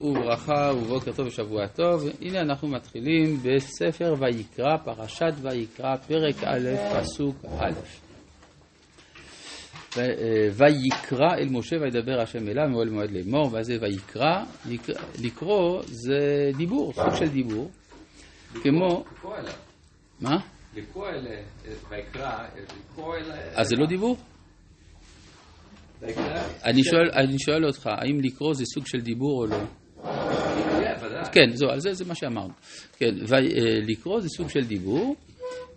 וברכה ובוקר טוב ושבוע טוב. הנה אנחנו מתחילים בספר ויקרא, פרשת ויקרא, פרק א', פסוק א'. אה, ויקרא אל משה וידבר השם אליו מאוהל מועד לאמור, ואז זה ויקרא, לקרוא זה דיבור, סוג של דיבור, כמו... מה? לקרוא אל ויקרא, לקרוא אל... אז זה לא דיבור? אני שואל אותך, האם לקרוא זה סוג של דיבור או לא? כן, זהו, על זה זה מה שאמרנו. כן, ולקרוא זה סוג של דיבור.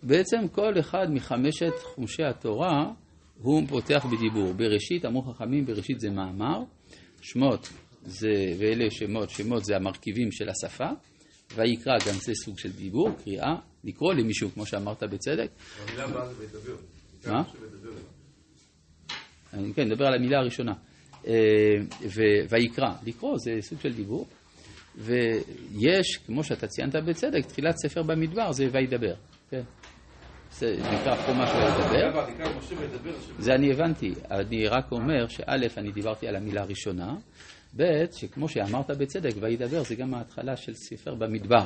בעצם כל אחד מחמשת חומשי התורה הוא פותח בדיבור. בראשית, אמרו חכמים, בראשית זה מאמר, שמות זה, ואלה שמות, שמות זה המרכיבים של השפה, ויקרא גם זה סוג של דיבור, קריאה, לקרוא למישהו, כמו שאמרת בצדק. המילה הבאה זה מדבר. מה? כן, נדבר על המילה הראשונה. אה, ויקרא, לקרוא זה סוג של דיבור. ויש, כמו שאתה ציינת בצדק, תחילת ספר במדבר זה וידבר. כן. זה נקרא חומה של וידבר. זה אני הבנתי. אני רק אומר שא', אני דיברתי על המילה הראשונה, ב', שכמו שאמרת בצדק, וידבר זה גם ההתחלה של ספר במדבר.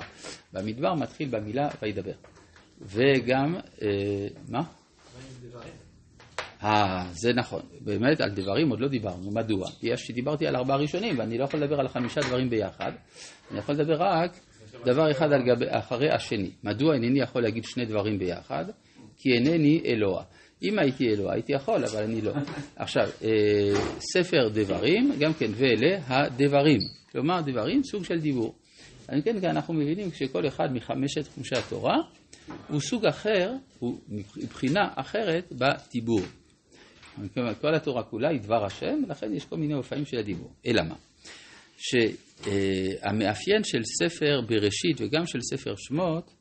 במדבר מתחיל במילה וידבר. וגם, אה, מה? אה, זה נכון. באמת, על דברים עוד לא דיברנו. מדוע? כי יש, דיברתי על ארבעה ראשונים, ואני לא יכול לדבר על חמישה דברים ביחד. אני יכול לדבר רק דבר אחד על גבי, אחרי השני. מדוע אינני יכול להגיד שני דברים ביחד? כי אינני אלוה. אם הייתי אלוה, הייתי יכול, אבל אני לא. עכשיו, אה, ספר דברים, גם כן, ואלה הדברים. כלומר, דברים, סוג של דיבור. אני כן, אנחנו מבינים שכל אחד מחמשת חומשי התורה הוא סוג אחר, הוא מבחינה אחרת בדיבור. כל התורה כולה היא דבר השם, ולכן יש כל מיני אופנים של הדיבור. אלא מה? שהמאפיין של ספר בראשית וגם של ספר שמות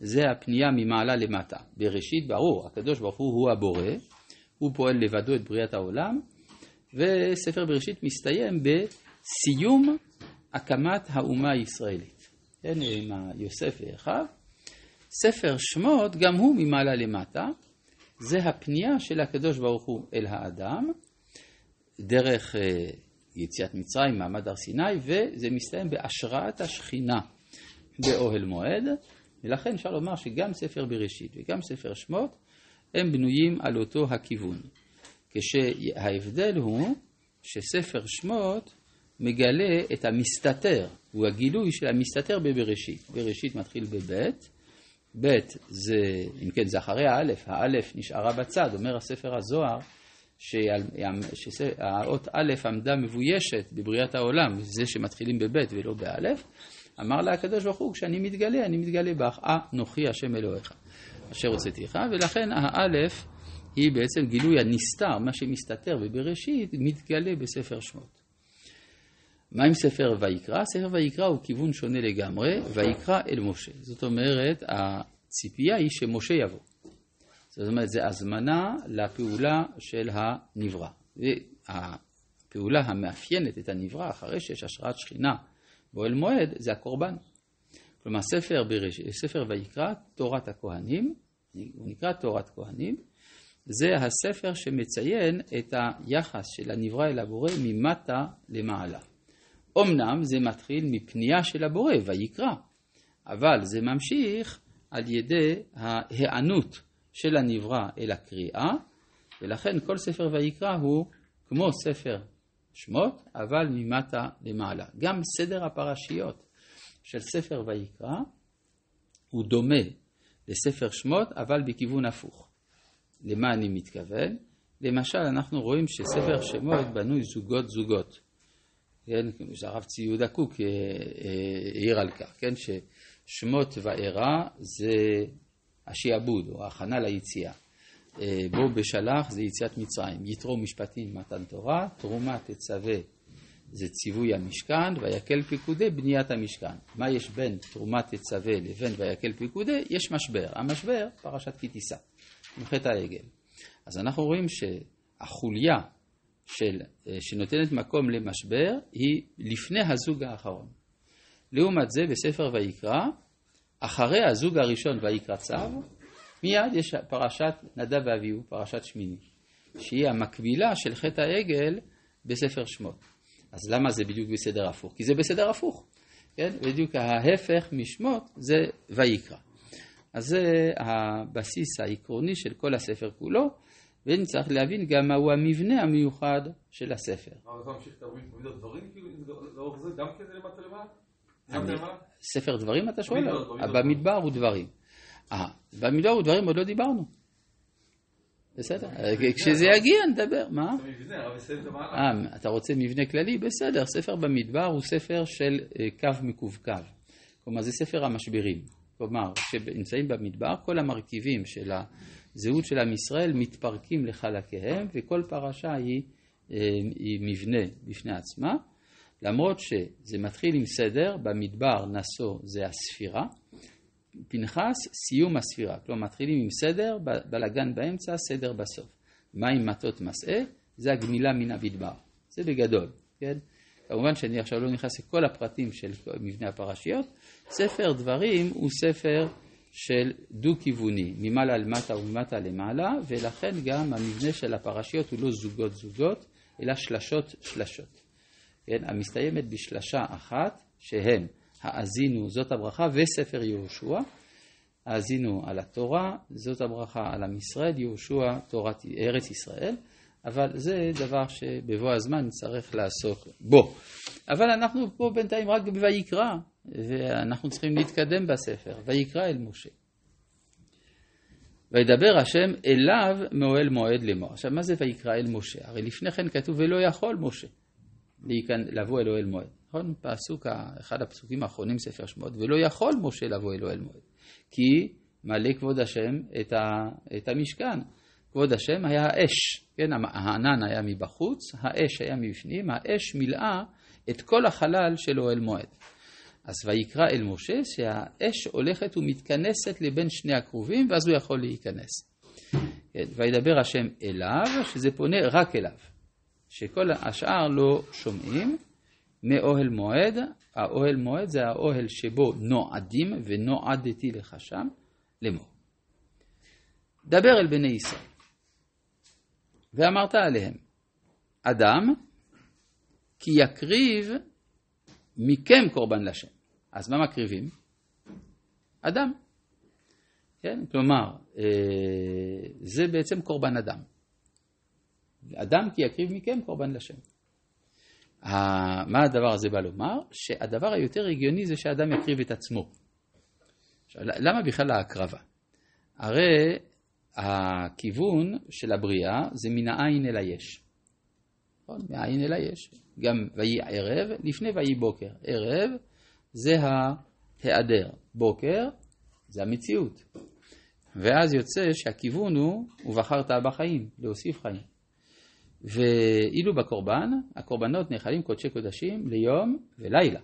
זה הפנייה ממעלה למטה. בראשית, ברור, הקדוש ברוך הוא הוא הבורא, הוא פועל לבדו את בריאת העולם, וספר בראשית מסתיים בסיום הקמת האומה הישראלית. כן, עם יוסף ואחיו. ספר שמות, גם הוא ממעלה למטה, זה הפנייה של הקדוש ברוך הוא אל האדם, דרך אה, יציאת מצרים, מעמד הר סיני, וזה מסתיים בהשראת השכינה באוהל מועד, ולכן אפשר לומר שגם ספר בראשית וגם ספר שמות הם בנויים על אותו הכיוון. כשההבדל הוא שספר שמות מגלה את המסתתר, הוא הגילוי של המסתתר בבראשית. בראשית מתחיל בבית, ב' זה, אם כן, זה אחרי האלף, האלף נשארה בצד, אומר הספר הזוהר, שהאות א' עמדה מבוישת בבריאת העולם, זה שמתחילים בב' ולא באלף, אמר לה הקדוש ברוך הוא, כשאני מתגלה, אני מתגלה בך, אנוכי השם אלוהיך, אשר הוצאתיך, ולכן האלף היא בעצם גילוי הנסתר, מה שמסתתר בבראשית, מתגלה בספר שמות. מה עם ספר ויקרא? ספר ויקרא הוא כיוון שונה לגמרי, ויקרא אל משה. זאת אומרת, הציפייה היא שמשה יבוא. זאת אומרת, זה הזמנה לפעולה של הנברא. והפעולה המאפיינת את הנברא, אחרי שיש השראת שכינה באוהל מועד, זה הקורבן. כלומר, ספר, ברש... ספר ויקרא, תורת הכהנים, הוא נקרא תורת כהנים, זה הספר שמציין את היחס של הנברא אל הבורא ממטה למעלה. אמנם זה מתחיל מפנייה של הבורא, ויקרא, אבל זה ממשיך על ידי ההיענות של הנברא אל הקריאה, ולכן כל ספר ויקרא הוא כמו ספר שמות, אבל ממטה למעלה. גם סדר הפרשיות של ספר ויקרא הוא דומה לספר שמות, אבל בכיוון הפוך. למה אני מתכוון? למשל, אנחנו רואים שספר שמות בנוי זוגות זוגות. כן, הרב צבי יהודה קוק אה, אה, העיר על כך, כן, ששמות וארא זה השעבוד או ההכנה ליציאה. אה, בו בשלח זה יציאת מצרים, יתרו משפטים מתן תורה, תרומה תצווה זה ציווי המשכן, ויקל פיקודי בניית המשכן. מה יש בין תרומה תצווה לבין ויקל פיקודי? יש משבר. המשבר, פרשת כי תישא, עם חטא העגל. אז אנחנו רואים שהחוליה של, אה, שנותנת מקום למשבר היא לפני הזוג האחרון. לעומת זה בספר ויקרא, אחרי הזוג הראשון ויקרא צו, מיד יש פרשת נדב ואביהו, פרשת שמיני, שהיא המקבילה של חטא העגל בספר שמות. אז למה זה בדיוק בסדר הפוך? כי זה בסדר הפוך. כן? בדיוק ההפך משמות זה ויקרא. אז זה הבסיס העקרוני של כל הספר כולו, ונצטרך להבין גם מהו המבנה המיוחד של הספר. ספר דברים אתה שואל? במדבר הוא דברים. אה, במדבר הוא דברים עוד לא דיברנו. בסדר, כשזה יגיע נדבר, מה? אה, אתה רוצה מבנה כללי? בסדר, ספר במדבר הוא ספר של אה, קו מקווקו. כלומר, זה ספר המשברים. כלומר, כשנמצאים במדבר, כל המרכיבים של הזהות של עם ישראל מתפרקים לחלקיהם, וכל פרשה היא, אה, היא מבנה בפני עצמה. למרות שזה מתחיל עם סדר, במדבר נשוא זה הספירה, פנחס, סיום הספירה. כלומר, מתחילים עם סדר, בלאגן באמצע, סדר בסוף. מים מטות מסעה, זה הגמילה מן המדבר. זה בגדול, כן? כמובן שאני עכשיו לא נכנס לכל הפרטים של מבנה הפרשיות. ספר דברים הוא ספר של דו-כיווני, ממעלה למטה וממטה למעלה, ולכן גם המבנה של הפרשיות הוא לא זוגות זוגות, אלא שלשות שלשות. כן? המסתיימת בשלשה אחת, שהם האזינו זאת הברכה וספר יהושע. האזינו על התורה, זאת הברכה על עם ישראל, יהושע תורת ארץ ישראל, אבל זה דבר שבבוא הזמן נצטרך לעסוק בו. אבל אנחנו פה בינתיים רק בויקרא, ואנחנו צריכים להתקדם בספר, ויקרא אל משה. וידבר השם אליו מאוהל מועד לאמור. עכשיו, מה זה ויקרא אל משה? הרי לפני כן כתוב ולא יכול משה לבוא אל אוהל מועד. נכון? פסוק, אחד הפסוקים האחרונים ספר שמות, ולא יכול משה לבוא אל אוהל מועד, כי מלא כבוד השם את, ה, את המשכן. כבוד השם היה האש, כן? הענן היה מבחוץ, האש היה מבפנים, האש מילאה את כל החלל של אוהל מועד. אז ויקרא אל משה שהאש הולכת ומתכנסת לבין שני הכרובים, ואז הוא יכול להיכנס. כן? וידבר השם אליו, שזה פונה רק אליו, שכל השאר לא שומעים, מאוהל מועד, האוהל מועד זה האוהל שבו נועדים ונועדתי לך שם לאמור. דבר אל בני ישראל ואמרת עליהם, אדם כי יקריב מכם קורבן לשם. אז מה מקריבים? אדם. כן? כלומר, אה, זה בעצם קורבן אדם. אדם כי יקריב מכם קורבן לשם. מה הדבר הזה בא לומר? שהדבר היותר הגיוני זה שאדם יקריב את עצמו. למה בכלל ההקרבה? הרי הכיוון של הבריאה זה מן העין אל היש. נכון? מהעין אל היש. גם ויהי ערב, לפני ויהי בוקר. ערב זה ההיעדר, בוקר זה המציאות. ואז יוצא שהכיוון הוא, ובחרת בחיים, להוסיף חיים. ואילו בקורבן, הקורבנות נאכלים קודשי קודשים ליום ולילה.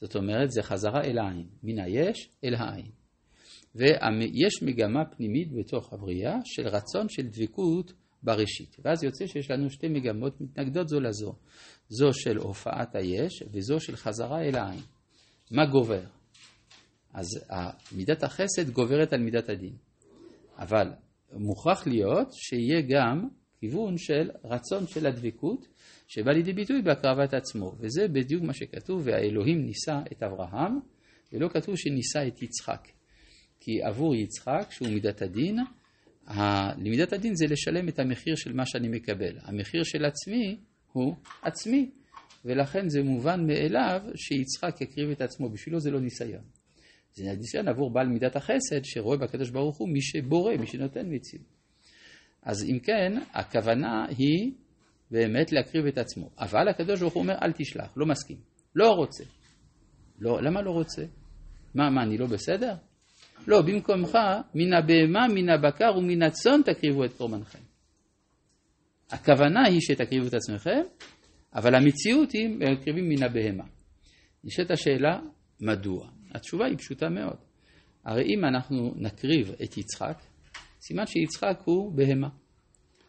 זאת אומרת, זה חזרה אל העין, מן היש אל העין. ויש מגמה פנימית בתוך הבריאה של רצון של דבקות בראשית. ואז יוצא שיש לנו שתי מגמות מתנגדות זו לזו. זו של הופעת היש וזו של חזרה אל העין. מה גובר? אז מידת החסד גוברת על מידת הדין. אבל מוכרח להיות שיהיה גם כיוון של רצון של הדבקות, שבא לידי ביטוי בהקרבת עצמו. וזה בדיוק מה שכתוב, והאלוהים נישא את אברהם, ולא כתוב שנישא את יצחק. כי עבור יצחק, שהוא מידת הדין, למידת הדין זה לשלם את המחיר של מה שאני מקבל. המחיר של עצמי הוא עצמי, ולכן זה מובן מאליו שיצחק יקריב את עצמו, בשבילו זה לא ניסיון. זה ניסיון עבור בעל מידת החסד, שרואה בקדוש ברוך הוא מי שבורא, מי שנותן מציאות. אז אם כן, הכוונה היא באמת להקריב את עצמו. אבל הקדוש ברוך הוא אומר, אל תשלח, לא מסכים. לא רוצה. לא, למה לא רוצה? מה, מה, אני לא בסדר? לא, במקומך, מן הבהמה, מן הבקר ומן הצאן תקריבו את קורבנכם. הכוונה היא שתקריבו את עצמכם, אבל המציאות היא מקריבים מן הבהמה. נשאלת השאלה, מדוע? התשובה היא פשוטה מאוד. הרי אם אנחנו נקריב את יצחק, סימן שיצחק הוא בהמה.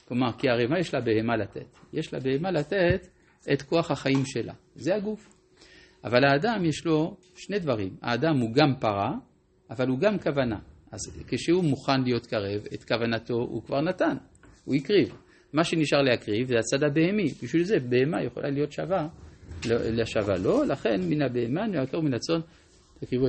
כלומר, כי הרי מה יש בהמה לתת? יש לה בהמה לתת את כוח החיים שלה, זה הגוף. אבל האדם יש לו שני דברים, האדם הוא גם פרה, אבל הוא גם כוונה. אז כשהוא מוכן להיות קרב, את כוונתו הוא כבר נתן, הוא הקריב. מה שנשאר להקריב זה הצד הבהמי, בשביל זה בהמה יכולה להיות שווה לשווה לו, לכן מן הבהמה נעקר מן הצאן תקריבו את